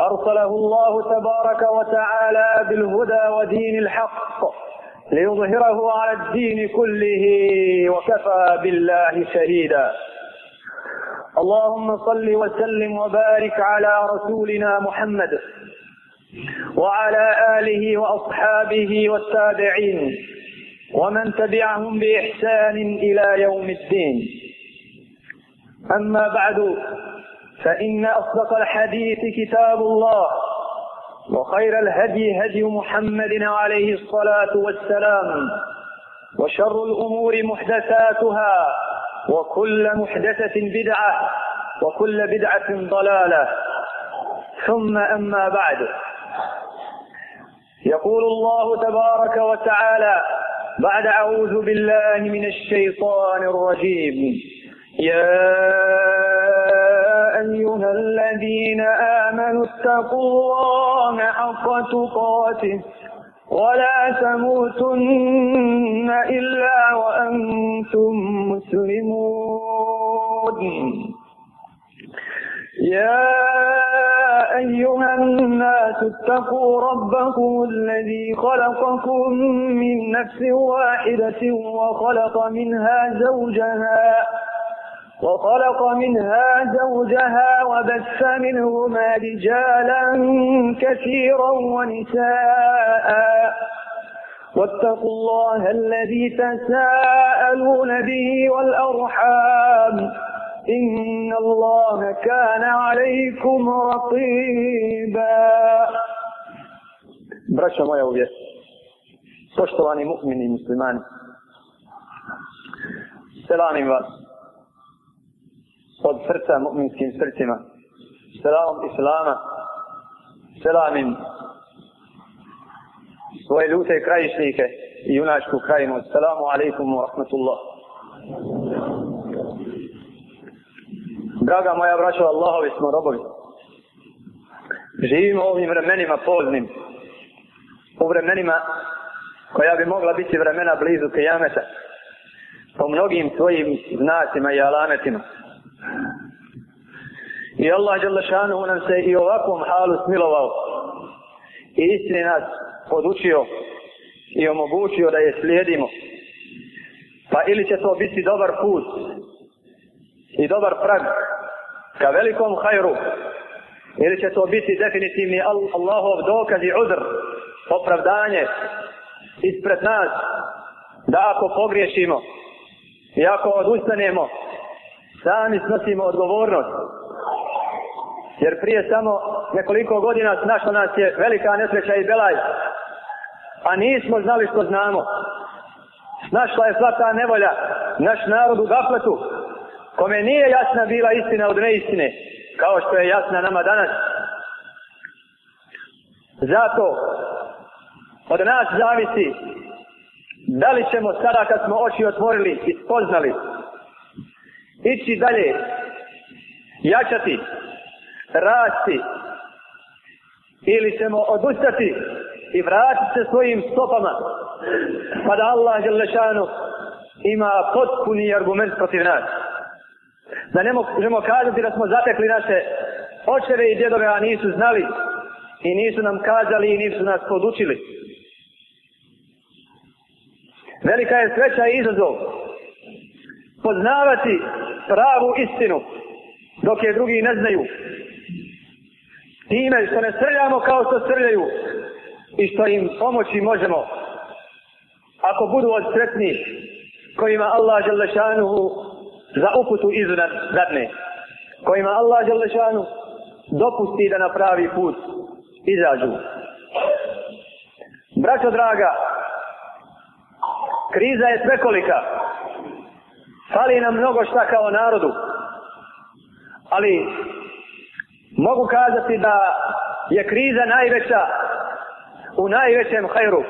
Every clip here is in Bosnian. أرسله الله تبارك وتعالى بالهدى ودين الحق ليظهره على الدين كله وكفى بالله شهيدا اللهم صل وسلم وبارك على رسولنا محمد وعلى آله وأصحابه والتابعين ومن تبعهم بإحسان إلى يوم الدين أما بعد فإن أصدق الحديث كتاب الله وخير الهدي هدي محمد عليه الصلاة والسلام وشر الأمور محدثاتها وكل محدثة بدعة وكل بدعة ضلالة ثم أما بعد يقول الله تبارك وتعالى بعد أعوذ بالله من الشيطان الرجيم يا أيها الذين آمنوا اتقوا الله حق تقاته ولا تموتن إلا وأنتم مسلمون يا أيها الناس اتقوا ربكم الذي خلقكم من نفس واحدة وخلق منها زوجها وخلق منها زوجها وبث منهما رجالا كثيرا ونساء واتقوا الله الذي تساءلون به والأرحام إن الله كان عليكم رقيبا Braćo moja u vjeru, poštovani mu'mini i muslimani, selamim vas od srca mu'minskim srcima. Selamom Islama, selamim svoje ljute krajišnike i junačku krajinu. Selamu alaikum wa rahmatullah. Draga moja braćo, Allahovi smo robovi. Živimo u ovim vremenima poznim. U vremenima koja bi mogla biti vremena blizu kajameta. Po mnogim svojim znacima i alametima. I Allah Đalešanu nam se i ovakvom halu smilovao i istini nas podučio i omogućio da je slijedimo. Pa ili će to biti dobar put i dobar prag ka velikom hajru ili će to biti definitivni Allahov dokaz i udr opravdanje ispred nas da ako pogriješimo i ako odustanemo sami snosimo odgovornost Jer prije samo nekoliko godina našla nas je velika nesreća i belaj. A nismo znali što znamo. Našla je svata nevolja naš narod u gafletu. Kome nije jasna bila istina od neistine. Kao što je jasna nama danas. Zato od nas zavisi da li ćemo sada kad smo oči otvorili i spoznali ići dalje jačati rasti ili ćemo odustati i vratiti se svojim stopama kada pa Allah Želešanu ima potpuni argument protiv nas. Da ne možemo kazati da smo zatekli naše očeve i djedove, a nisu znali i nisu nam kazali i nisu nas podučili. Velika je sreća i izazov poznavati pravu istinu dok je drugi ne znaju time što ne srljamo kao što srljaju i što im pomoći možemo. Ako budu od sretni kojima Allah Želešanuhu za uputu iznad zadne, kojima Allah Želešanu dopusti da na pravi put izađu. Braćo draga, kriza je svekolika, fali nam mnogo šta kao narodu, ali Mogu kazati da je kriza najveća u najvećem hajru.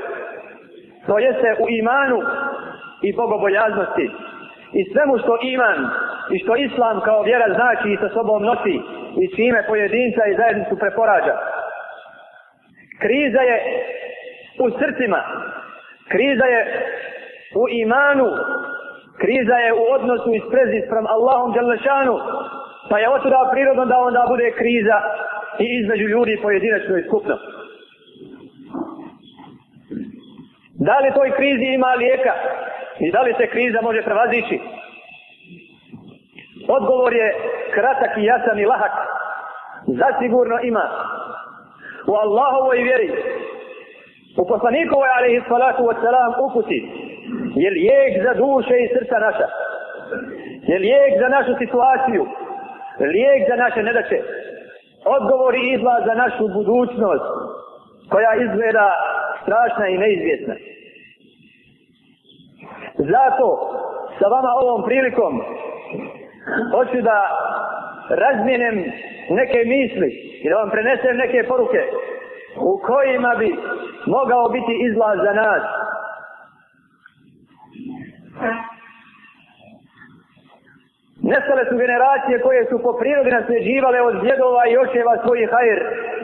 To jeste u imanu i bogobojaznosti. I svemu što iman i što islam kao vjera znači i sa sobom nosi i čime pojedinca i zajednicu preporađa. Kriza je u srcima. Kriza je u imanu. Kriza je u odnosu i sprezi sprem Allahom Đalešanu pa je otuda prirodno da onda bude kriza i između ljudi pojedinačno i skupno. Da li toj krizi ima lijeka i da li se kriza može prevazići? Odgovor je kratak i jasan i lahak. Zasigurno ima. U Allahovoj vjeri, u poslanikovoj alaihi salatu wa salam uputi, je lijek za duše i srca naša. Je lijek za našu situaciju, lijek za naše nedače, odgovor i izlaz za našu budućnost, koja izgleda strašna i neizvjesna. Zato, sa vama ovom prilikom, hoću da razmijenem neke misli i da vam prenesem neke poruke u kojima bi mogao biti izlaz za nas. Thank you. Nestale su generacije koje su po prirodi nasljeđivale od djedova i očeva svoji hajer.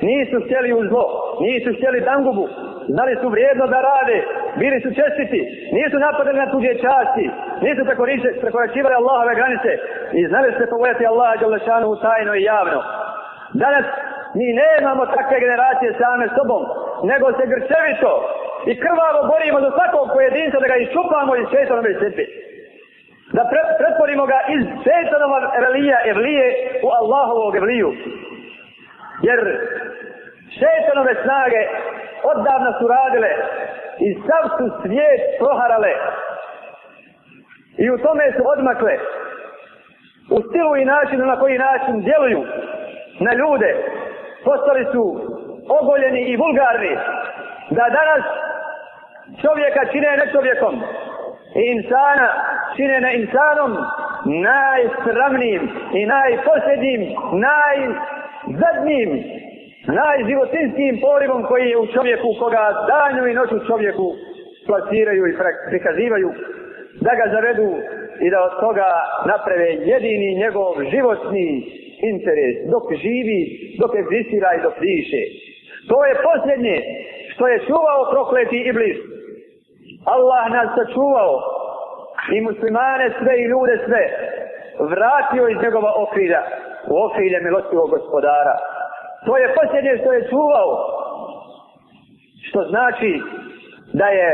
Nisu htjeli u zlo, nisu htjeli dangubu, znali su vrijedno da rade, bili su čestiti, nisu napadali na tuđe časti, nisu prekoračivali Allahove granice i znali su se pogledati Allaha Đalešanu u tajno i javno. Danas mi nemamo takve generacije same sobom, nego se grčevito i krvavo borimo za svakog pojedinca da ga iščupamo iz četvrnove sebi da pre, pretvorimo ga iz šeitanova evlija evlije u Allahovog evliju. Jer šeitanove snage odavno su radile i sav su svijet proharale i u tome su odmakle u stilu i načinu na koji način djeluju na ljude postali su ogoljeni i vulgarni da danas čovjeka čine nečovjekom i insana činjena insanom najsramnijim i najposljednim, najzadnijim, najživotinskim porivom koji je u čovjeku, koga danju i noću čovjeku plasiraju i prikazivaju, da ga zavedu i da od toga naprave jedini njegov životni interes, dok živi, dok egzistira i dok diše. To je posljednje što je čuvao prokleti iblis. Allah nas sačuvao i muslimane sve i ljude sve vratio iz njegova okrida u okrilje milostivog gospodara. To je posljednje što je čuvao. Što znači da je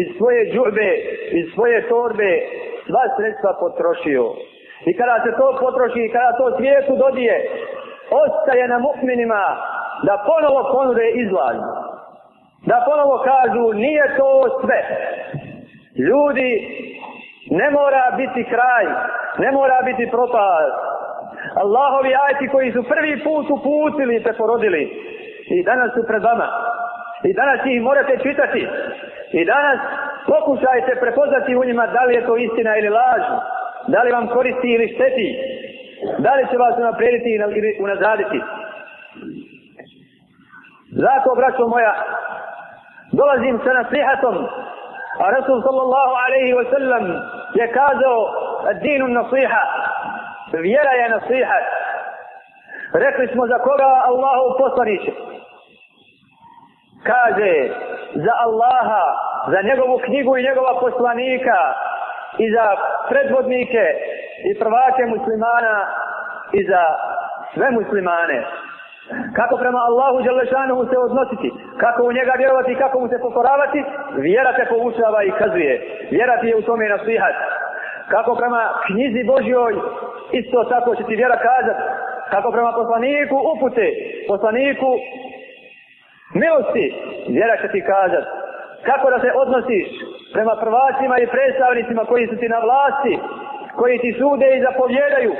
iz svoje džube, iz svoje torbe sva sredstva potrošio. I kada se to potroši i kada to svijetu dobije, ostaje na mukminima da ponovo ponude izlaz. Da ponovo kažu nije to sve. Ljudi ne mora biti kraj, ne mora biti propast. Allahovi ajti koji su prvi put uputili i se porodili i danas su pred vama. I danas ih morate čitati. I danas pokušajte prepoznati u njima da li je to istina ili laž. Da li vam koristi ili šteti. Da li će vas unaprediti ili unazaditi. Zato, braćo moja, dolazim sa naslihatom. A Rasul sallallahu alaihi wa sallam je kazao dinu nasiha, vjera je nasiha. Rekli smo za koga Allahu poslaniče. Kaže za Allaha, za njegovu knjigu i njegova poslanika i za predvodnike i prvake muslimana i za sve muslimane. Kako prema Allahu Đelešanuhu se odnositi, kako u njega vjerovati i kako mu se pokoravati, vjera te poučava i kazuje. Vjera ti je u tome nasvihat. Kako prema knjizi Božjoj, isto tako će ti vjera kazat. Kako prema poslaniku upute, poslaniku milosti, vjera će ti kazat. Kako da se odnosiš prema prvacima i predstavnicima koji su ti na vlasti, koji ti sude i zapovjedaju,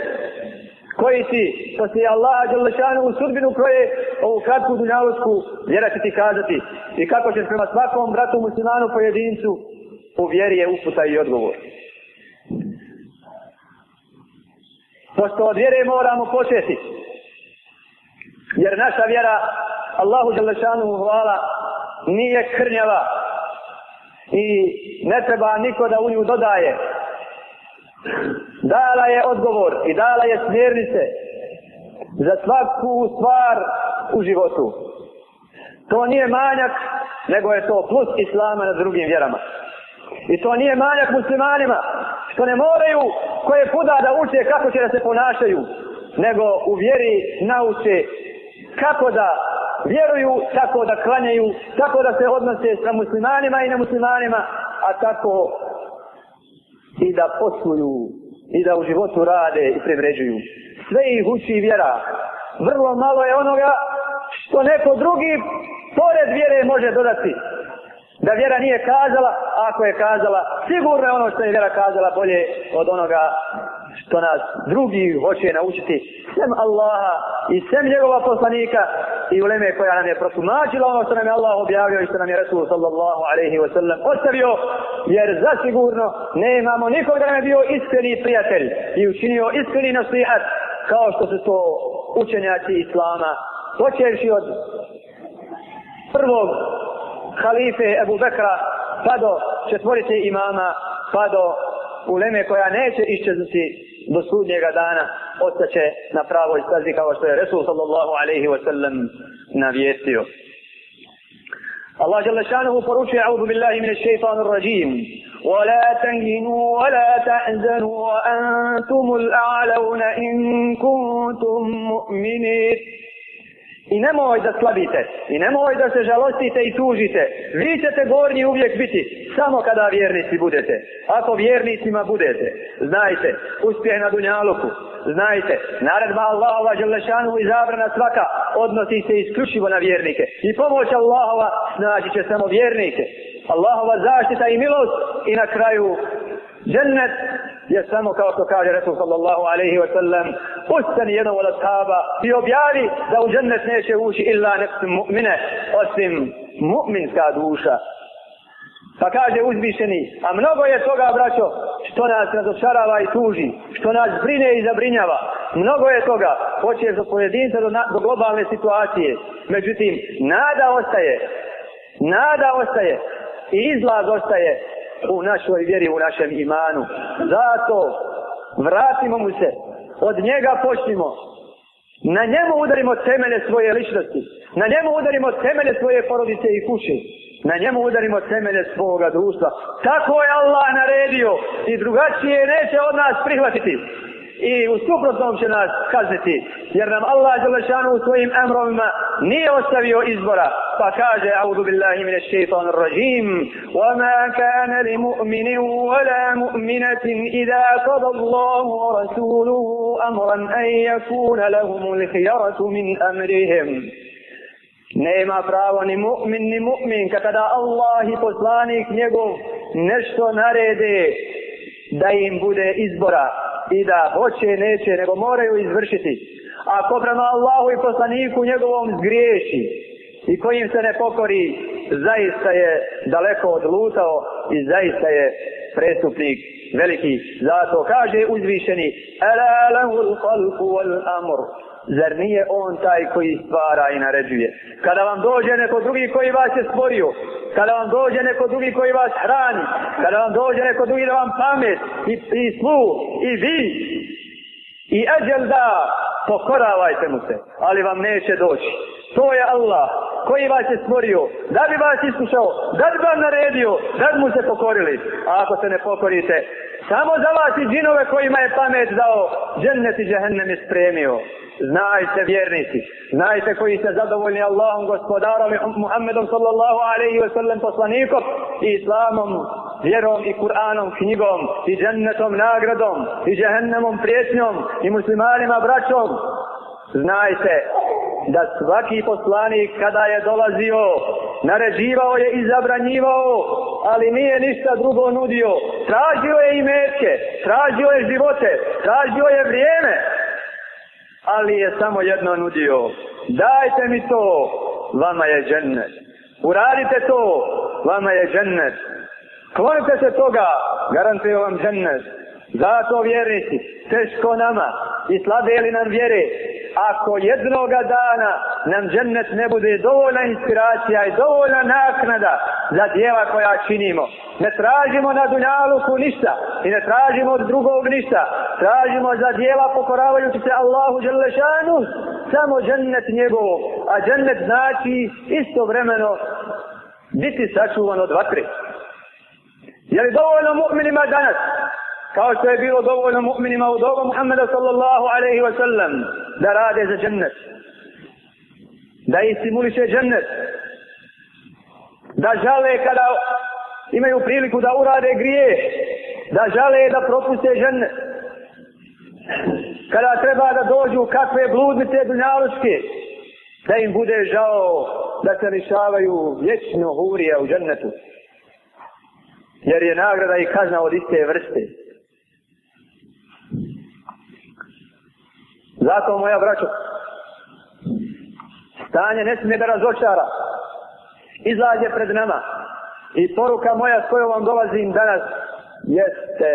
koji si, što si Allah Đelešanu u sudbinu koje ovu kratku dunjalučku vjera će ti kazati i kako ćeš prema svakom bratu muslimanu pojedincu u vjeri je uputa i odgovor. Pošto od vjere moramo početi, jer naša vjera Allahu Đelešanu hvala nije krnjava i ne treba niko da u nju dodaje dala je odgovor i dala je smjernice za svaku stvar u životu. To nije manjak, nego je to plus islama na drugim vjerama. I to nije manjak muslimanima, što ne moraju koje kuda da uče kako će da se ponašaju, nego u vjeri nauče kako da vjeruju, tako da klanjaju, tako da se odnose sa muslimanima i nemuslimanima, a tako i da posluju i da u životu rade i privređuju. Sve ih uči vjera. Vrlo malo je onoga što neko drugi pored vjere može dodati. Da vjera nije kazala, ako je kazala, sigurno je ono što je vjera kazala bolje od onoga što nas drugi hoće naučiti sem Allaha i sem njegova poslanika i uleme koja nam je prosumačila ono što nam je Allah objavio i što nam je Resul sallallahu alaihi wa sallam ostavio jer zasigurno ne imamo nikog da nam je bio iskreni prijatelj i učinio iskreni nasihat kao što su to učenjaci Islama počeši od prvog halife Ebu Bekra pa do četvorice imama pa do uleme koja neće iščezati do sudnjega dana, ostaće na pravoj stazi kao što je Resul sallallahu alaihi wa sallam navijestio. الله جل شانه فروش يعوذ بالله من الشيطان الرجيم ولا تهنوا ولا تحزنوا وأنتم الأعلون إن كنتم مؤمنين I nemoj da slabite, i nemoj da se žalostite i tužite. Vi ćete gornji uvijek biti, samo kada vjernici budete. Ako vjernicima budete, znajte, uspjeh na Dunjaluku. Znajte, naredba Allahova želešanu i zabrana svaka odnosi se isključivo na vjernike. I pomoć Allahova snađit će samo vjernike. Allahova zaštita i milost i na kraju džennet je samo kao što kaže Resul sallallahu alaihi wa sallam ustani jednom od ashaba i objavi da u džennet neće ući illa nefs mu'mine osim mu'minska duša pa kaže uzvišeni a mnogo je toga braćo što nas razočarava i tuži što nas brine i zabrinjava mnogo je toga hoće za pojedinca do, na, do globalne situacije međutim nada ostaje nada ostaje i izlaz ostaje u našoj vjeri, u našem imanu. Zato vratimo mu se, od njega počnimo. Na njemu udarimo temelje svoje ličnosti. Na njemu udarimo temelje svoje porodice i kuće. Na njemu udarimo temelje svoga društva. Tako je Allah naredio i drugačije neće od nas prihvatiti i u suprotnom će nas kazniti. Jer nam Allah Đelešanu u svojim emrovima nije ostavio izbora. Pa kaže, audu billahi mine šeitan rajim, wa ma kane li mu'mini wala mu'minatin idha kada Allahu wa rasuluhu amran en yakuna lahum lihjaratu min amrihim. Nema pravo ni mu'min ni mu'min kada Allah i poslanik njegov nešto narede da im bude izbora i da hoće i neće, nego moraju izvršiti. Ako prema Allahu i poslaniku njegovom zgriješi i kojim se ne pokori, zaista je daleko odlutao i zaista je prestupnik veliki. Zato kaže uzvišeni, Ela lehu l-kalku wal-amur. Zar nije on taj koji stvara i naređuje? Kada vam dođe neko drugi koji vas je stvorio, kada vam dođe neko drugi koji vas hrani, kada vam dođe neko drugi da vam pamet i, i slu i vi i ađel da, pokoravajte mu se, ali vam neće doći. To je Allah koji vas je stvorio, da bi vas iskušao, da bi vam naredio, da bi mu se pokorili. A ako se ne pokorite, samo za vas i džinove kojima je pamet dao, džennet i džehennem je spremio znajte vjernici, znajte koji ste zadovoljni Allahom gospodarom i Muhammedom sallallahu alaihi wa sallam poslanikom i islamom, vjerom i Kur'anom, knjigom i džennetom nagradom i džehennemom prijetnjom i muslimanima braćom. Znajte da svaki poslanik kada je dolazio, naređivao je i zabranjivao, ali nije ništa drugo nudio. Tražio je i metke, tražio je živote, tražio je vrijeme, Ali je samo jedno nudio. Dajte mi to, vama je džennet. Uradite to, vama je džennet. Klonite se toga, garantuju vam džennet. Zato vjerujte, teško nama i slabe li nam vjere, ako jednoga dana nam džennet ne bude dovoljna inspiracija i dovoljna naknada za djeva koja činimo. Ne tražimo na dunjaluku ništa i ne tražimo od drugog ništa. Tražimo za djeva pokoravajući se Allahu Đelešanu, samo džennet njegovo. A džennet znači isto vremeno biti sačuvan od vatre. Je li dovoljno mu'minima danas kao što je bilo dovoljno mu'minima u dobu Muhammeda sallallahu alaihi wa sallam da rade za džennet da ih simuliše džennet da žale kada imaju priliku da urade grije da žale da propuste džennet kada treba da dođu kakve bludnice dunjaluške da im bude žao da se rješavaju vječno hurija u džennetu jer je nagrada i kazna od iste vrste Zato moja braćo, stanje ne smije da razočara. Izlađe pred nama. I poruka moja s kojom vam dolazim danas jeste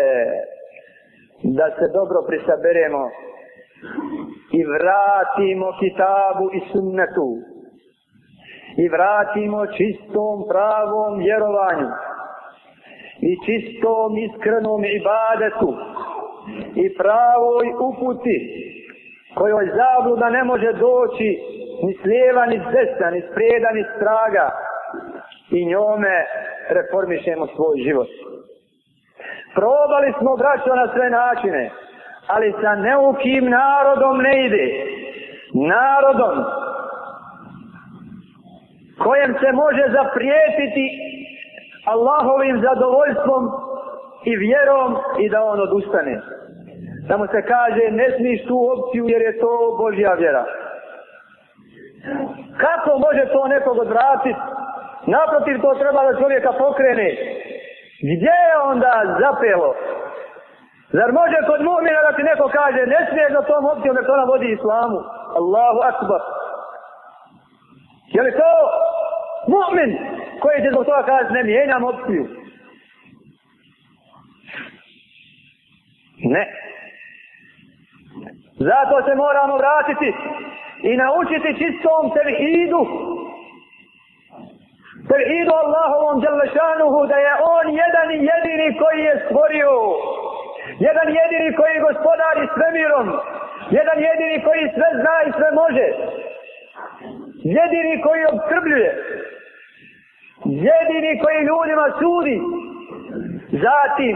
da se dobro prisaberemo i vratimo kitabu i sunnetu i vratimo čistom pravom vjerovanju i čistom iskrenom ibadetu i pravoj uputi kojoj zabluda ne može doći ni s lijeva, ni s desna, ni s prijeda, ni s traga i njome reformišemo svoj život. Probali smo braćo na sve načine, ali sa neukim narodom ne ide. Narodom kojem se može zaprijetiti Allahovim zadovoljstvom i vjerom i da on odustane. Samo se kaže ne smiješ tu opciju jer je to Božja vjera. Kako može to nekog odvratiti? Naprotiv to treba da čovjeka pokrene. Gdje je onda zapelo? Zar može kod mumina da ti neko kaže ne smiješ za tom opcijom jer to nam vodi islamu? Allahu akbar. Je li to mumin koji će zbog toga kazi ne mijenjam opciju? Ne. Zato se moramo vratiti i naučiti čistom tevhidu. Tevhidu Allahovom djelašanuhu da je On jedan i jedini koji je stvorio. Jedan jedini koji gospodari svemirom. Jedan jedini koji sve zna i sve može. Jedini koji obskrbljuje. Jedini koji ljudima sudi. Zatim,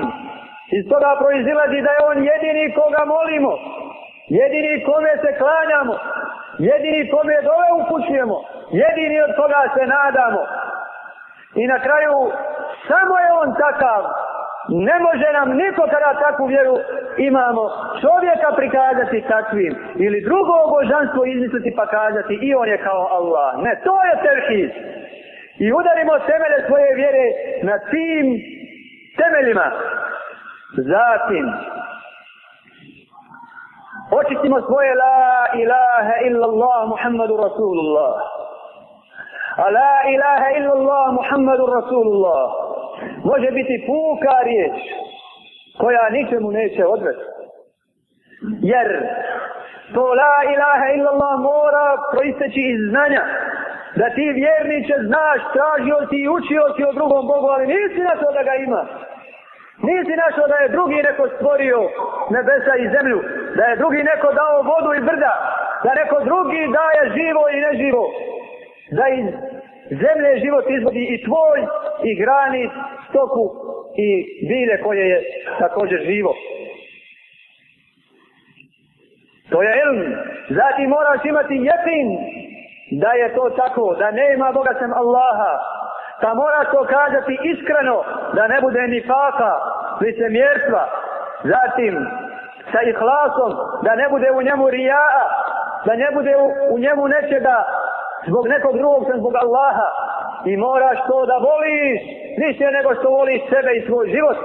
iz toga proizilazi da je on jedini koga molimo jedini kome se klanjamo, jedini kome dove upućujemo, jedini od koga se nadamo. I na kraju, samo je on takav, ne može nam niko kada takvu vjeru imamo čovjeka prikazati takvim ili drugo božanstvo izmisliti pa kazati i on je kao Allah. Ne, to je terhiz. I udarimo temelje svoje vjere na tim temeljima. Zatim, ćemo svoje la ilaha illallah muhammadu rasulullah. A la ilaha illallah muhammadu rasulullah. Može biti puka riječ koja ničemu neće odvesti. Jer to la ilaha illallah mora proisteći iz znanja da ti vjerniče znaš, tražio ti i učio ti o drugom Bogu, ali nisi na to da ga ima. Nisi našao da je drugi neko stvorio nebesa i zemlju, da je drugi neko dao vodu iz brda, da neko drugi daje živo i neživo, da iz zemlje život izvodi i tvoj i hrani stoku i bile koje je također živo. To je ilm. Zatim moraš imati jetin da je to tako, da nema Boga sem Allaha. Pa moraš to kazati iskreno da ne bude ni faka, licemjerstva. Zatim sa ihlasom, da ne bude u njemu rija'a, da ne bude u, u njemu nečega zbog nekog drugog, sam zbog Allaha. I moraš to da voliš, više nego što voliš sebe i svoj život.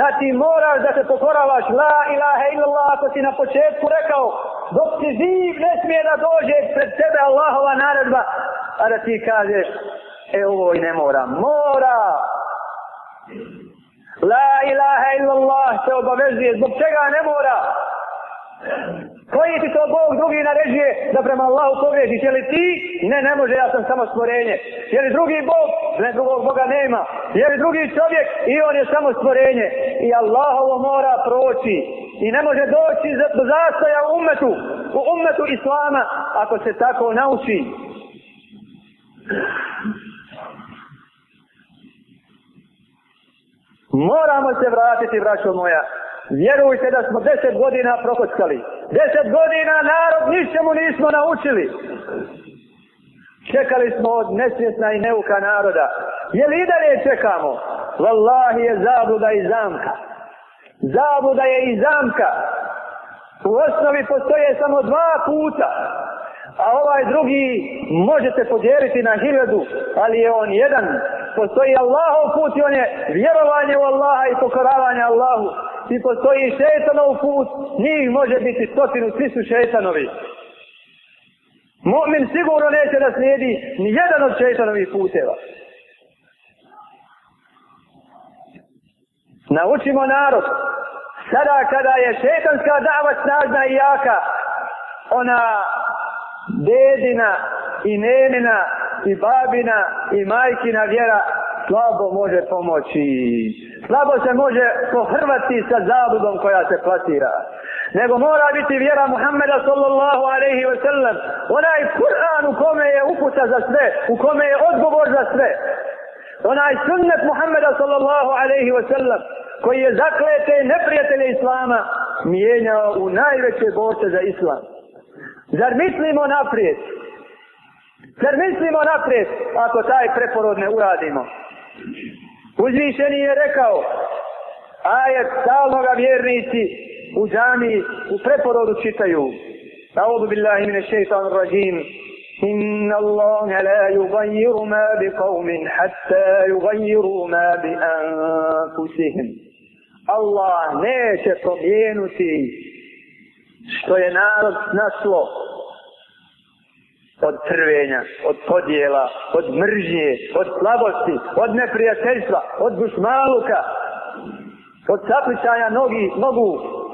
Zatim moraš da se pokoravaš, la ilaha illallah, ako si na početku rekao, dok ti živ ne smije da dođe pred tebe Allahova naredba, a da ti kažeš, e ovo i ne mora, mora, ilaha illallah se obavezuje. Zbog čega ne mora? Koji ti to Bog drugi naređuje da prema Allahu pogrežiš? Je li ti? Ne, ne može, ja sam samo stvorenje. Je li drugi Bog? Ne, drugog Boga nema. Je li drugi čovjek? I on je samo stvorenje. I Allah ovo mora proći. I ne može doći za zastoja u umetu, u umetu Islama, ako se tako nauči. Moramo se vratiti, braćo moja. Vjerujte da smo deset godina prokockali. Deset godina narod ničemu nismo naučili. Čekali smo od nesvjesna i neuka naroda. Je li i dalje čekamo? Wallahi je zabluda i zamka. Zabluda je i zamka. U osnovi postoje samo dva puta. A ovaj drugi možete podjeriti na hiljadu, ali je on jedan postoji Allahov put i on je vjerovanje u Allaha i pokoravanje Allahu. I postoji šetanov put, njih može biti stotinu, svi su šetanovi. Mu'min sigurno neće da slijedi ni jedan od šetanovih puteva. Naučimo narod, sada kada je šetanska davac snažna i jaka, ona dedina i nemina i babina i majkina vjera slabo može pomoći. Slabo se može pohrvati sa zabudom koja se platira. Nego mora biti vjera Muhammeda sallallahu alaihi wa sallam. Onaj Kur'an u kome je uputa za sve, u kome je odgovor za sve. Onaj sunnet Muhammeda sallallahu alaihi wa sallam koji je zaklete neprijatelje Islama mijenjao u najveće borce za Islam. Zar mislimo naprijed? Zar mislimo naprijed ako taj preporod ne uradimo? Uzvišeni je rekao, a je stalno ga vjernici u džami u preporodu čitaju. A'udhu billahi mine šeitan rajim. Inna Allah la yugayiru ma bi qawmin hatta yugayiru ma bi anfusihim. Allah neće promijenuti što je narod naslo od trvenja, od podjela, od mržnje, od slabosti, od neprijateljstva, od gusmaluka, od sapličanja nogi, nogu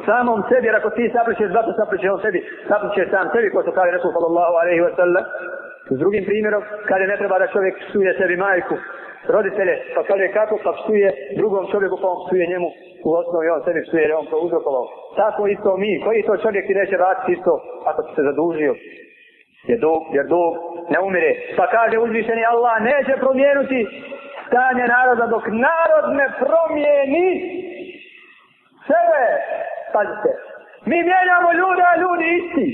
samom sebi, jer ako ti sapličeš, zato sapliče on sebi, sapliče sam sebi, ko to kaže Resul sallallahu alaihi wa sallam. S drugim primjerom, kada ne treba da čovjek suje sebi majku, roditelje, pa kaže kako, pa psuje drugom čovjeku, pa on psuje njemu u osnovi, on sebi psuje, jer on to uzrokovao. Tako isto mi, koji to čovjek ti neće raditi isto, ako si se zadužio, jer dok, jer dok ne umire. Pa kaže uzvišeni Allah neće promijenuti stanje naroda dok narod ne promijeni sebe. Pazite, mi mijenjamo ljude, a ljudi isti.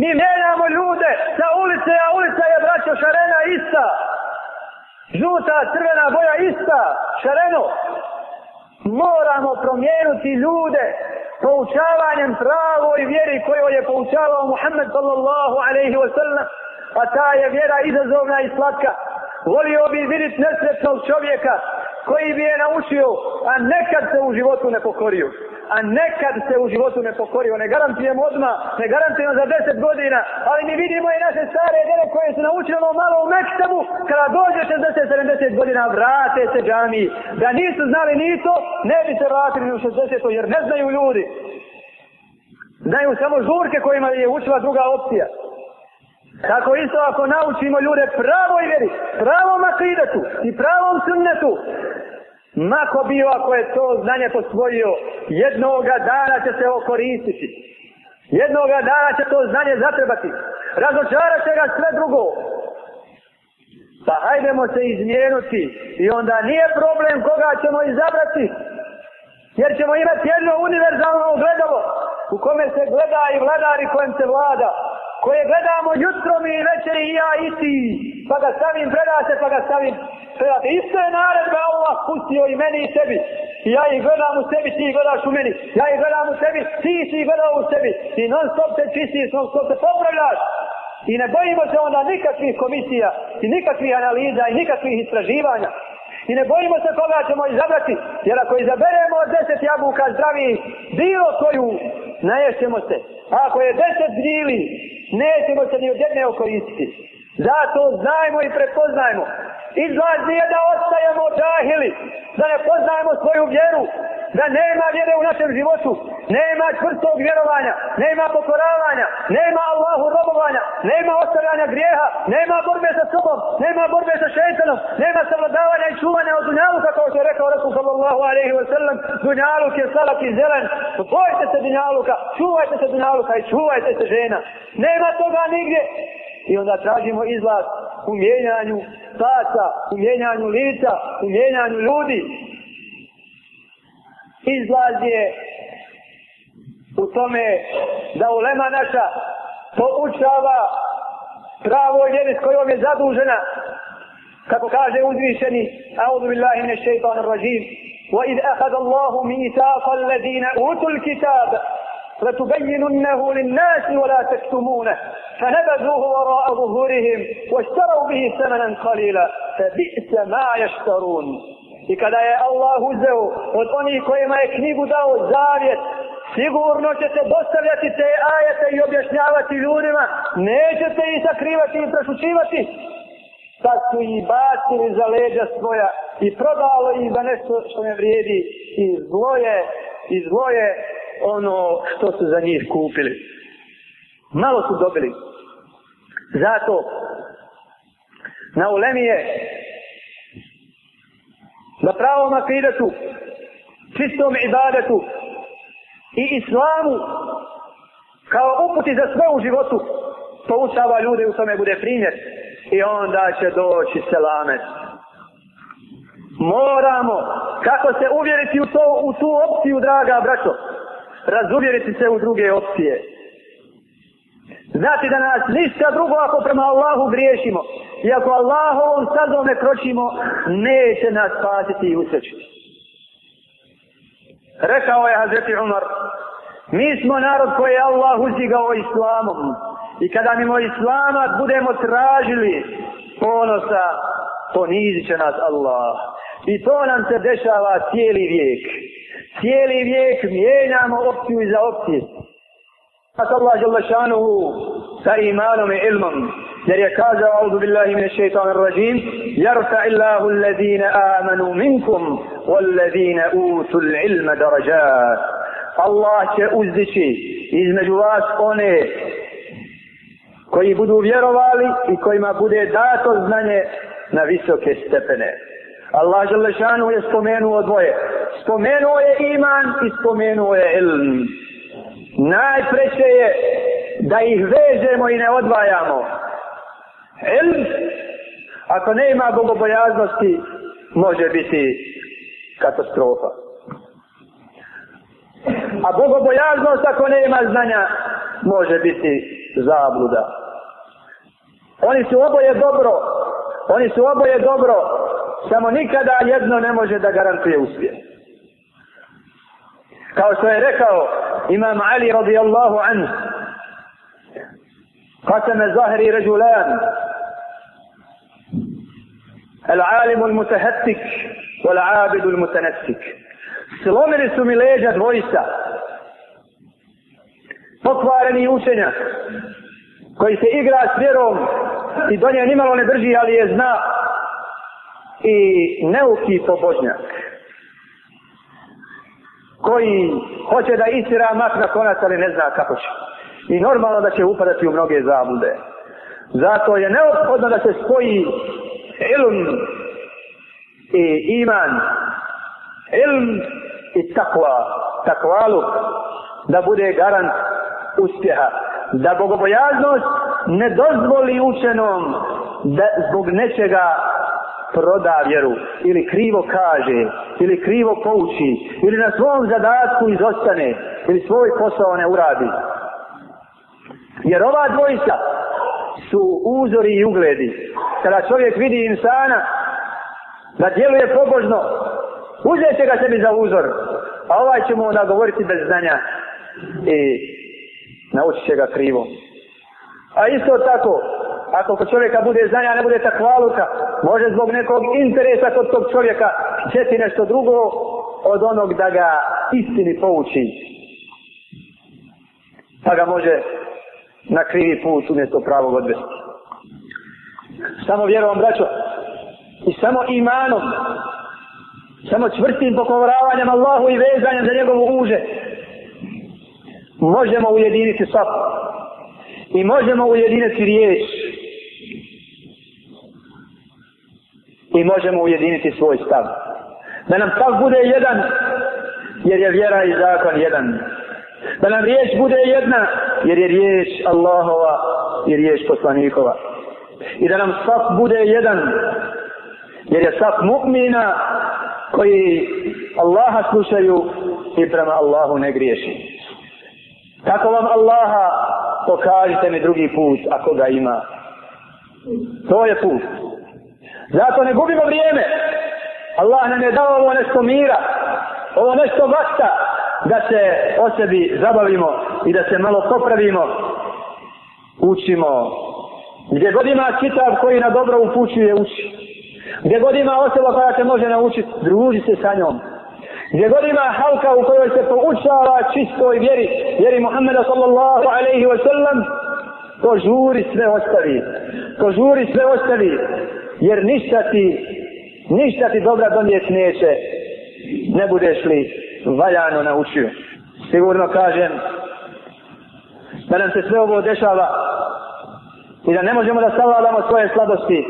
Mi mijenjamo ljude sa ulice, a ulica je braćo šarena ista. Žuta, crvena boja ista, šareno. Moramo promijenuti ljude, poučavanjem pravoj vjeri koju je poučavao Muhammed sallallahu alaihi wa sallam, a ta je vjera izazovna i slatka. Volio bi vidjeti nesretnog čovjeka koji bi je naučio, a nekad se u životu ne pokorio. A nekad se u životu ne pokorio. Ne garantujemo odmah, ne garantujemo za deset godina, ali mi vidimo i naše stare dele koje su naučile ono malo u Meksemu, kada dođe 60-70 godina, vrate se džami. Da nisu znali ni to, ne bi se vratili u 60 jer ne znaju ljudi. Znaju samo žurke kojima je učila druga opcija. Tako isto ako naučimo ljude pravoj vjeri, pravom akidetu i pravom sunnetu, Mako bio ako je to znanje posvojio, jednoga dana će se okoristiti. Jednoga dana će to znanje zatrebati. Razočarat će ga sve drugo. Pa hajdemo se izmijenuti i onda nije problem koga ćemo izabrati. Jer ćemo imati jedno univerzalno gledalo u kome se gleda i vladari kojem se vlada. Koje gledamo jutro mi večer i ja i ti. Pa ga stavim, preda se pa ga stavim strati. Isto je naredba Allah spustio i meni i sebi. Ja ih gledam u sebi, ti ih gledaš u meni. Ja ih gledam u sebi, ti ih gledaš u sebi. I non stop se čistiš, non stop se popravljaš. I ne bojimo se onda nikakvih komisija i nikakvih analiza i nikakvih istraživanja. I ne bojimo se koga ćemo izabrati. Jer ako izaberemo deset jabuka zdravi, bilo koju, naješćemo se. A ako je deset bili, nećemo se ni od jedne okoristiti. Zato znajmo i prepoznajmo Izlaz nije da ostajemo džahili, da ne poznajemo svoju vjeru, da nema vjere u našem životu, nema čvrstog vjerovanja, nema pokoravanja, nema Allahu robovanja, nema ostavljanja grijeha, nema borbe sa sobom, nema borbe sa šeitanom, nema savladavanja i čuvanja od dunjaluka, kao što je rekao Rasul sallallahu alaihi wa sallam, dunjaluk je salak i zelen, bojte se dunjaluka, čuvajte se dunjaluka i čuvajte se žena. Nema toga nigdje, i onda tražimo izlaz u mijenjanju sata, u mijenjanju lica, u mijenjanju ljudi. Izlaz je u tome da ulema naša poučava pravo ljeni s kojom je zadužena kako kaže uzvišeni audu billahi ne šeitanu rajim wa id ahad allahu mi itaqa allazina utul kitab letubayinunnehu linnasi wa la tektumuneh فنبذوه وراء ظهورهم واشتروا به ثمنا قليلا فبئس ما يشترون I kada je Allah uzeo od onih kojima je knjigu dao zavjet, sigurno ćete dostavljati te ajete i objašnjavati ljudima, nećete ih sakrivati i prešučivati. Sad su ih bacili za leđa svoja i prodalo ih za nešto što ne vrijedi i zlo je, i zlo je ono što su za njih kupili. Malo su dobili. Zato na ulemi je na pravom akidatu, čistom ibadetu i islamu kao uputi za sve u životu poustava ljude u tome bude primjer i onda će doći selamet. Moramo kako se uvjeriti u, to, u tu opciju, draga braćo, razuvjeriti se u druge opcije. Znati da nas ništa drugo ako prema Allahu griješimo. I ako Allahovom sadom ne kročimo, neće nas spasiti i usrećiti. Rekao je Hazreti Umar, mi smo narod koji je Allah uzdigao islamom. I kada mimo islama budemo tražili ponosa, ponizit će nas Allah. I to nam se dešava cijeli vijek. Cijeli vijek mijenjamo opciju za opciju. Asa Allah jalla šanuhu sa imanom i ilmom. Jer je kazao, audu billahi min šeitanu rajim, jarfa illahu allazine amanu minkum, wallazine utu l'ilma darajat. Allah će uzdići između vas one koji budu vjerovali i kojima bude dato znanje na visoke stepene. Allah je spomenuo dvoje. Spomenuo je iman i spomenuo je ilm najpreće je da ih vežemo i ne odvajamo. Ilm, ako ne ima bogobojaznosti, može biti katastrofa. A bogobojaznost, ako ne ima znanja, može biti zabluda. Oni su oboje dobro, oni su oboje dobro, samo nikada jedno ne može da garantuje uspjeh kao što je rekao imam Ali radijallahu anhu قسم زهري رجلان العالم المتهتك والعابد المتنسك سلومني سميليجا درويسا بطوارني اوشنا koji se igra s vjerom i do nje nimalo ne drži, ali je zna i neuki pobožnjak koji hoće da istira mak na konac, ali ne zna kako će. I normalno da će upadati u mnoge zabude. Zato je neophodno da se spoji ilm i iman, ilm i takva, takvaluk, da bude garant uspjeha. Da bogobojaznost ne dozvoli učenom da zbog nečega proda vjeru, ili krivo kaže, ili krivo pouči, ili na svom zadatku izostane, ili svoj posao ne uradi. Jer ova dvojica su uzori i ugledi. Kada čovjek vidi insana da djeluje pobožno, uzete ga sebi za uzor, a ovaj će mu onda govoriti bez znanja i naučit će ga krivo. A isto tako, ako kod čovjeka bude znanja, ne bude ta kvaluka, može zbog nekog interesa kod tog čovjeka četi nešto drugo od onog da ga istini pouči. Pa ga može na krivi put umjesto pravog odvesti. Samo vjerovom, braćo, i samo imanom, samo čvrstim pokovravanjem Allahu i vezanjem za njegovu uže, možemo ujediniti sapu. I možemo ujediniti riječi. i možemo ujediniti svoj stav. Da nam stav bude jedan, jer je vjera i zakon jedan. Da nam riječ bude jedna, jer je riječ Allahova i riječ poslanikova. I da nam stav bude jedan, jer je stav mu'mina koji Allaha slušaju i prema Allahu ne griješi. Tako vam Allaha pokažite mi drugi put ako ga ima. To je put. Zato ne gubimo vrijeme. Allah nam je dao ovo nešto mira, ovo nešto vasta, da se o sebi zabavimo i da se malo popravimo. Učimo. Gdje god ima čitav koji na dobro upućuje, uči. Gdje god ima osoba koja te može naučiti, druži se sa njom. Gdje god ima halka u kojoj se poučava čistoj vjeri, vjeri Muhammeda sallallahu alaihi wa sallam, to žuri sve ostavi. To žuri sve ostavi jer ništa ti, ništa ti dobra donijet neće, ne budeš li valjano naučio. Sigurno kažem da nam se sve ovo dešava i da ne možemo da savladamo svoje slabosti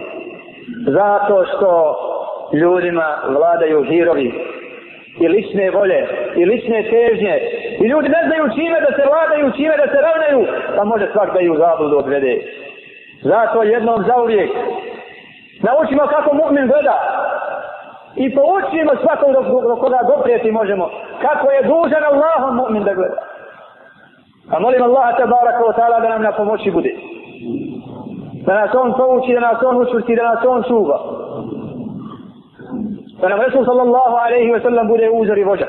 zato što ljudima vladaju hirovi i lične volje i lične težnje i ljudi ne znaju čime da se vladaju, čime da se ravnaju pa može svak da ju zabludu odvede. Zato jednom za uvijek Na očima kako mu'min gleda. I po očima svakom do, do, do koga doprijeti možemo. Kako je dužan Allahom mu'min da gleda. A pa molim Allaha te baraka wa ta'ala da nam na pomoći bude. Da nas on pouči, da nas on učvrti, da nas on čuva. Da nam Resul sallallahu alaihi wa sallam bude uzor i vođa.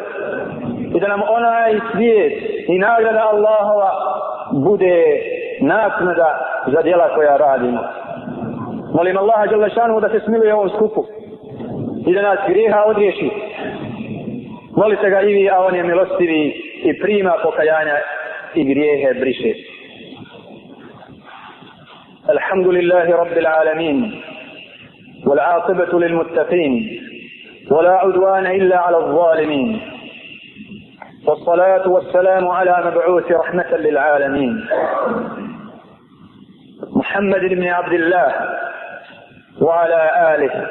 I da nam onaj svijet i nagrada Allahova bude naknada za djela koja radimo. Molim Allaha Đalešanu da se smiluje ovom skupu i da nas grijeha odriješi. Molite ga i vi, a on je milostivi i prima pokajanja i grijehe briše. الحمد لله رب العالمين والعاقبة للمتقين ولا عدوان إلا على الظالمين والصلاة والسلام على مبعوث رحمة للعالمين محمد بن عبد الله وعلى آله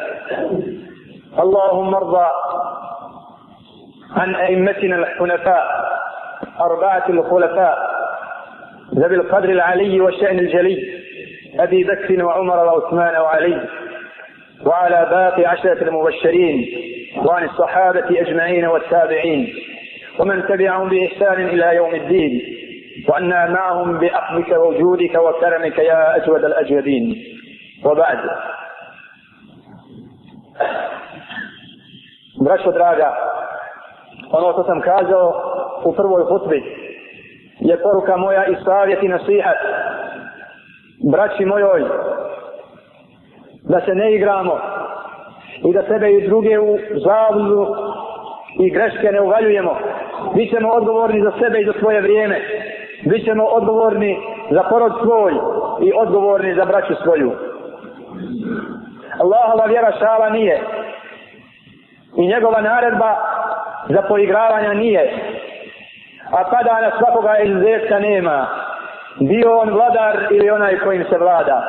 اللهم ارض عن أئمتنا الحنفاء أربعة الخلفاء ذوي القدر العلي والشأن الجلي أبي بكر وعمر وعثمان وعلي وعلى باقي عشرة المبشرين وعن الصحابة أجمعين والتابعين ومن تبعهم بإحسان إلى يوم الدين وأنا معهم بأخذك وجودك وكرمك يا أجود الأجودين وبعد Braćo draga, ono što sam kazao u prvoj hutbi je poruka moja i savjet i nasihat. Braći mojoj, da se ne igramo i da sebe i druge u zavlju i greške ne uvaljujemo. Bićemo odgovorni za sebe i za svoje vrijeme. Bićemo odgovorni za porod svoj i odgovorni za braću svoju. Allahova vjera šala nije i njegova naredba za poigravanja nije a pada na svakoga izvjeca nema bio on vladar ili onaj kojim se vlada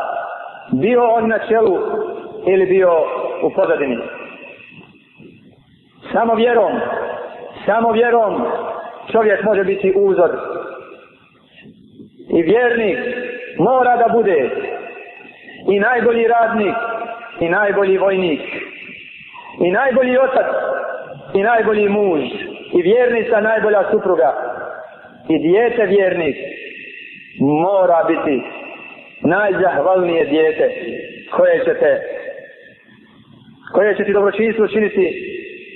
bio on na čelu ili bio u pozadini samo vjerom samo vjerom čovjek može biti uzor i vjernik mora da bude i najbolji radnik i najbolji vojnik i najbolji otac i najbolji muž i vjernica najbolja supruga i dijete vjernik mora biti najzahvalnije dijete koje će te koje će ti dobročinstvo činiti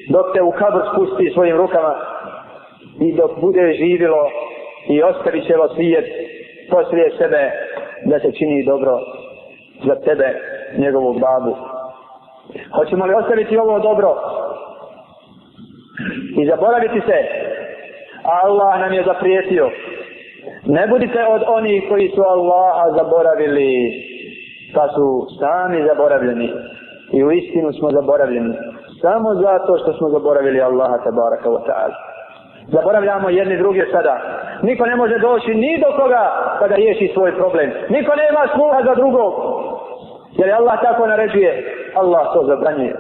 dok te u kabr spusti svojim rukama i dok bude živilo i ostavit će vas vijet poslije sebe da se čini dobro za tebe njegovog babu. Hoćemo li ostaviti ovo dobro i zaboraviti se? Allah nam je zaprijetio. Ne budite od onih koji su Allaha zaboravili, pa su sami zaboravljeni. I u istinu smo zaboravljeni. Samo zato što smo zaboravili Allaha tabaraka wa ta'ala. Zaboravljamo jedni druge sada. Niko ne može doći ni do koga kada pa riješi svoj problem. Niko nema sluha za drugog. Jer Allah tako naređuje, Allah to zabranjuje.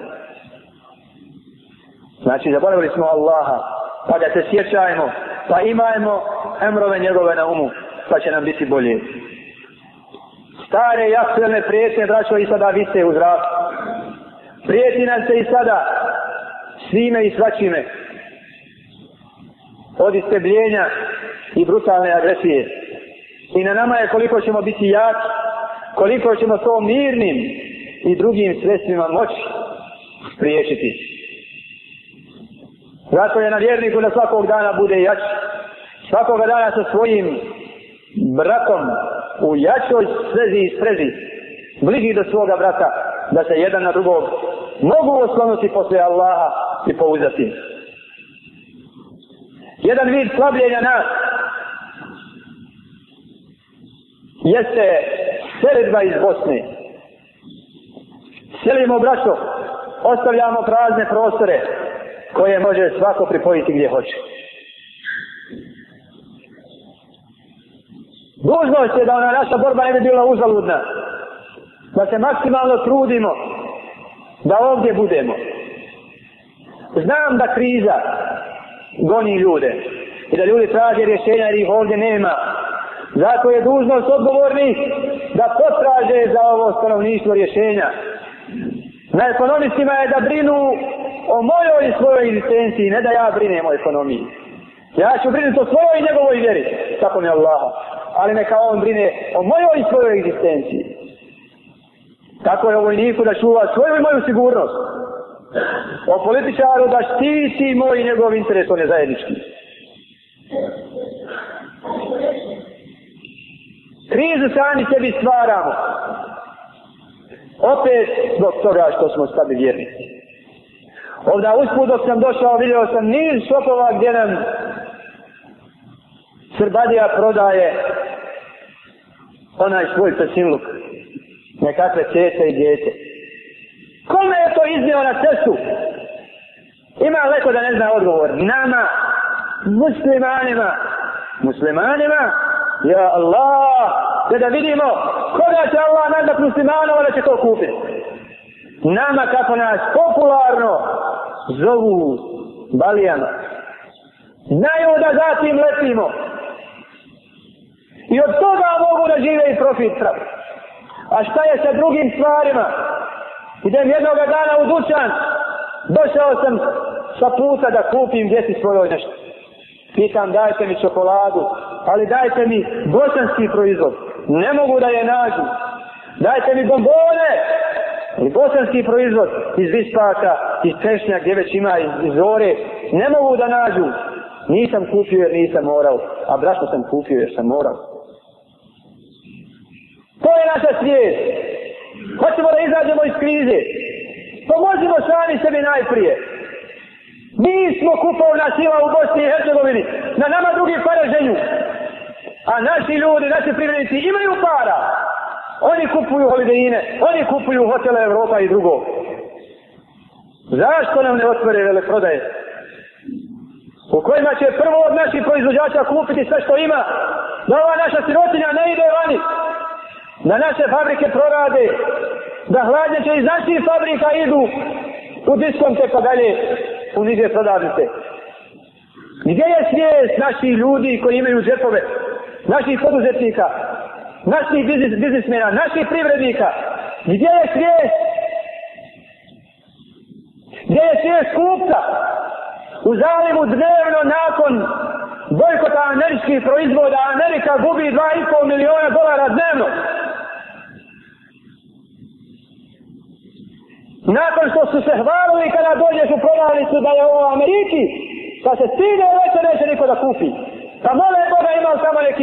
Znači, zaboravili smo Allaha, pa da se sjećajmo, pa imajmo emrove njegove na umu, pa će nam biti bolje. Stare i aktualne prijetnje, braćo, i sada vise u zraku. Prijeti nam se i sada, svime i svačime, od istebljenja i brutalne agresije. I na nama je koliko ćemo biti jaki, koliko ćemo to mirnim i drugim sredstvima moći spriječiti. Zato je na vjerniku da svakog dana bude jači. Svakog dana sa svojim brakom u jačoj srezi i srezi bliži do svoga brata da se jedan na drugog mogu oslonuti posle Allaha i pouzati. Jedan vid slabljenja nas jeste Seredba iz Bosne. Selimo braćo, ostavljamo prazne prostore koje može svako pripojiti gdje hoće. Dužnost je da ona naša borba ne bi bila uzaludna. Da se maksimalno trudimo da ovdje budemo. Znam da kriza goni ljude i da ljudi traže rješenja jer ih ovdje nema. Zato je dužnost odgovornih da potraže za ovo stanovništvo rješenja. Na ekonomistima je da brinu o mojoj i svojoj egzistenciji, ne da ja brinem o ekonomiji. Ja ću brinuti o svojoj i njegovoj vjeri, tako mi je Allaha. Ali neka on brine o mojoj i svojoj egzistenciji. Tako je o vojniku da čuva svoju i moju sigurnost. O političaru da štiti moj i njegov interes, on je zajednički. krizu sami sebi stvaramo. Opet zbog toga što smo sami vjernici. Ovdje usput dok sam došao vidio sam niz šopova gdje nam Srbadija prodaje onaj svoj pesimluk. Nekakve cijete i djete. Kome je to iznio na cestu? Ima leko da ne zna odgovor. Nama, muslimanima, muslimanima, ja Allah, dakle da vidimo koga će Allah nadat muslimanova da će to kupiti. Nama kako nas popularno zovu balijama. Znaju da zatim letimo. I od toga mogu da žive i profit pravi. A šta je sa drugim stvarima? Idem jednog dana u dućan, došao sam sa puta da kupim djeci svojoj nešto. Pitam, dajte mi čokoladu, ali dajte mi bosanski proizvod ne mogu da je nađu. Dajte mi bombone, i bosanski proizvod iz Vispaka, iz Trešnja, gdje već ima iz, iz Zore, ne mogu da nađu. Nisam kupio jer nisam morao, a brašno sam kupio jer sam morao. To je naša svijest. Hoćemo da izađemo iz krize. Pomozimo sami sebi najprije. Mi smo kupovna sila u Bosni i Hercegovini. Na nama drugi pare ženju. A naši ljudi, naši privrednici imaju para. Oni kupuju holidejine, oni kupuju hotele Evropa i drugo. Zašto nam ne otvore veleprodaje? U kojima će prvo od naših proizvođača kupiti sve što ima, da ova naša sirotinja ne ide vani, da naše fabrike prorade, da hladnje će iz naših fabrika idu u diskonte pa dalje u nizje prodavnice. Gdje je svijest naših ljudi koji imaju džepove? Gdje naših poduzetnika, naših biznis, biznismena, naših privrednika. Gdje je svijest? Gdje je svijest kupca? U zalivu dnevno nakon bojkota američkih proizvoda, Amerika gubi 2,5 miliona dolara dnevno. Nakon što su se hvalili kada dođeš u prodavnicu da je ovo u Ameriki, pa se stine uveće neće niko da kupi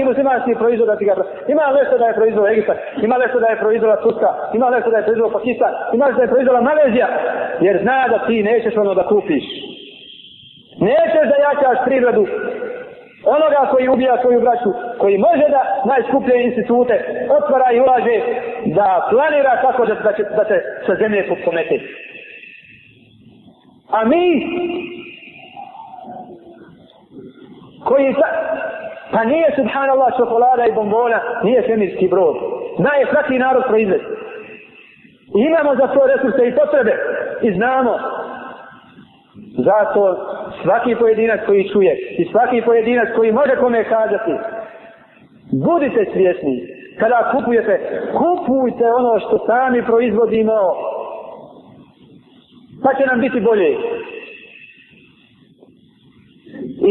svaki muslimanski proizvod da ti ga Ima nešto da je proizvod Egipta, ima nešto da je proizvod Turska, ima nešto da je proizvod Pakistan, ima nešto da je proizvod Malezija. Jer zna da ti nećeš ono da kupiš. Nećeš da jačaš prirodu onoga koji ubija svoju braću, koji može da najskuplje institute otvara i ulaže da planira kako da, da, će, da će sa zemlje pomete. A mi koji Pa nije subhanallah čokolada i bombona, nije svemirski brod. Najsvaki narod proizvesti. Imamo za to resurse i potrebe i znamo. Zato svaki pojedinac koji čuje i svaki pojedinac koji može kome kazati, budite svjesni kada kupujete, kupujte ono što sami proizvodimo, pa će nam biti bolje.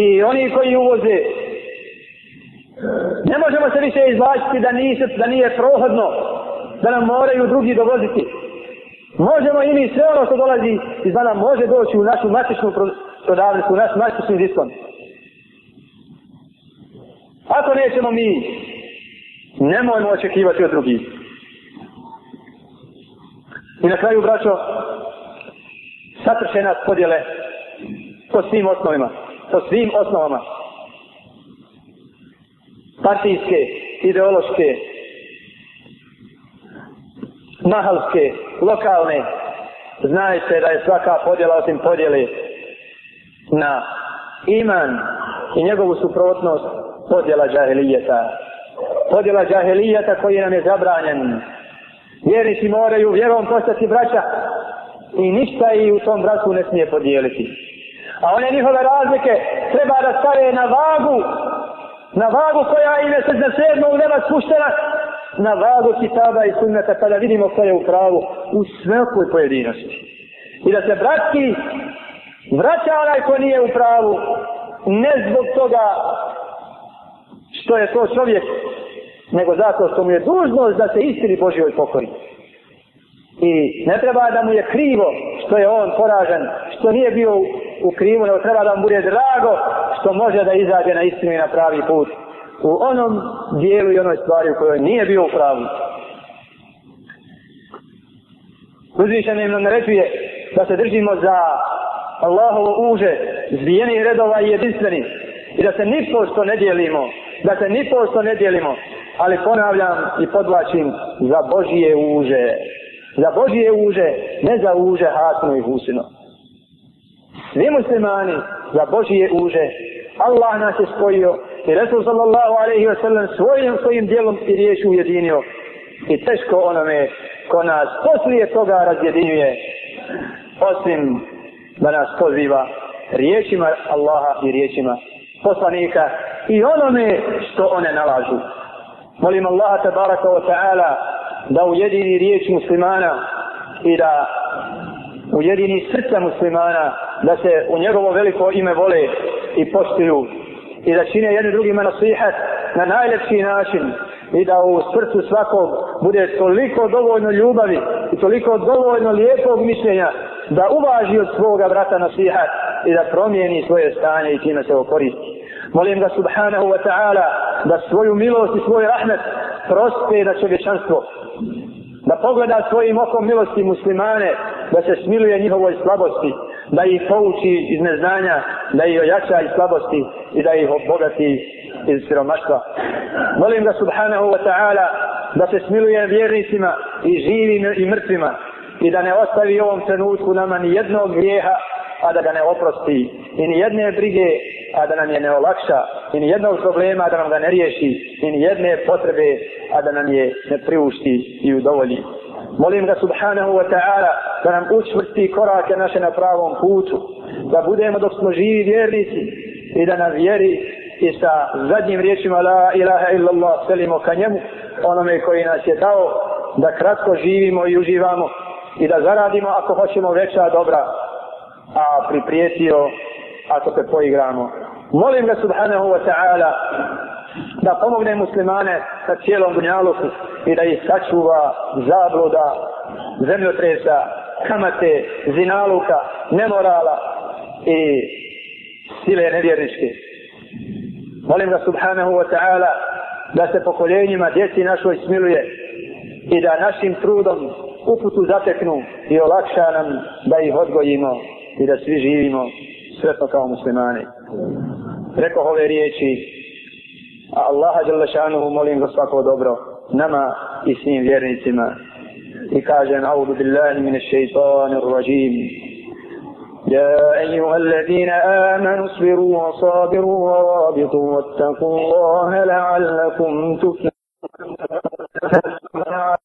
I oni koji uvoze, Ne možemo se više izlačiti da, nije, da nije prohodno, da nam moraju drugi dovoziti. Možemo i mi sve ono što dolazi iz dana može doći u našu matičnu prodavnicu, u našu matičnu diskon. Ako nećemo mi, nemojmo očekivati od drugih. I na kraju, braćo, sakršena podjele po svim osnovima, po svim osnovama partijske, ideološke, mahalske, lokalne, znajte da je svaka podjela osim podjeli na iman i njegovu suprotnost podjela džahelijeta. Podjela džahelijeta koji nam je zabranjen. Vjernici moraju vjerom postati braća i ništa i u tom bratu ne smije podijeliti. A one njihove razlike treba da stave na vagu na vagu koja im je sredne sedmog neba spuštena, na vagu kitaba i sunneta, pa da vidimo što je u pravu u svakoj pojedinosti. I da se bratski vraća onaj ko nije u pravu, ne zbog toga što je to čovjek, nego zato što mu je dužnost da se istini Božjoj pokori. I ne treba da mu je krivo što je on poražen, što nije bio u krivu, nego treba da mu bude drago što može da izađe na istinu i na pravi put u onom dijelu i onoj stvari u kojoj nije bio u pravu. Uzvišan im nam narečuje da se držimo za Allahovo uže, zbijeni redova i jedinstveni. I da se ni što ne dijelimo, da se ni što ne dijelimo, ali ponavljam i podlačim za Božije uže. Za Božije uže, ne za uže hasno i husino. Svi muslimani za Božije uže Allah nas je spojio i Resul sallallahu alaihi wa sallam svojim svojim dijelom i riječu ujedinio i teško onome ko nas poslije toga razjedinjuje osim da nas poziva riječima Allaha i riječima poslanika i onome što one nalažu. Molim Allaha tabaraka wa ta'ala da ujedini riječ muslimana i da ujedini srca muslimana da se u njegovo veliko ime vole i postinu i da čine jedni drugima nasihat na najlepši način i da u srcu svakog bude toliko dovoljno ljubavi i toliko dovoljno lijepog mišljenja da uvaži od svoga brata nasihat i da promijeni svoje stanje i time se okoristi. Molim ga subhanahu wa ta'ala da svoju milost i svoj rahmet prospe na čovječanstvo. Da pogleda svojim okom milosti muslimane, da se smiluje njihovoj slabosti, da ih pouči iz neznanja, da ih ojača iz slabosti i da ih obogati iz siromaštva. Molim ga subhanahu wa ta'ala da se smiluje vjernicima i živim i mrtvima i da ne ostavi ovom trenutku nama ni jednog grijeha, a da ga ne oprosti i ni jedne brige, a da nam je ne olakša i ni jednog problema, a da nam ga ne riješi i ni jedne potrebe, a da nam je ne priušti i udovolji. Molim ga subhanahu wa ta'ala da nam učvrsti korake naše na pravom putu, da budemo dok smo živi vjernici i da nam vjeri i sa zadnjim riječima la ilaha illallah selimo ka njemu, onome koji nas je dao da kratko živimo i uživamo i da zaradimo ako hoćemo veća dobra, a priprijetio ako se poigramo. Molim ga subhanahu wa ta'ala da pomogne muslimane sa cijelom dunjaluku i da ih sačuva zabluda, zemljotresa, kamate, zinaluka, nemorala i sile nevjerničke. Molim ga subhanahu wa ta'ala da se pokoljenjima djeci našoj smiluje i da našim trudom uputu zateknu i olakša nam da ih odgojimo i da svi živimo sretno kao muslimani. Rekao ove riječi, a Allaha djelašanuhu molim za svako dobro nama i svim vjernicima. استكاجا أعوذ بالله من الشيطان الرجيم يا أيها الذين آمنوا اصبروا وصابروا ورابطوا واتقوا الله لعلكم تفلحون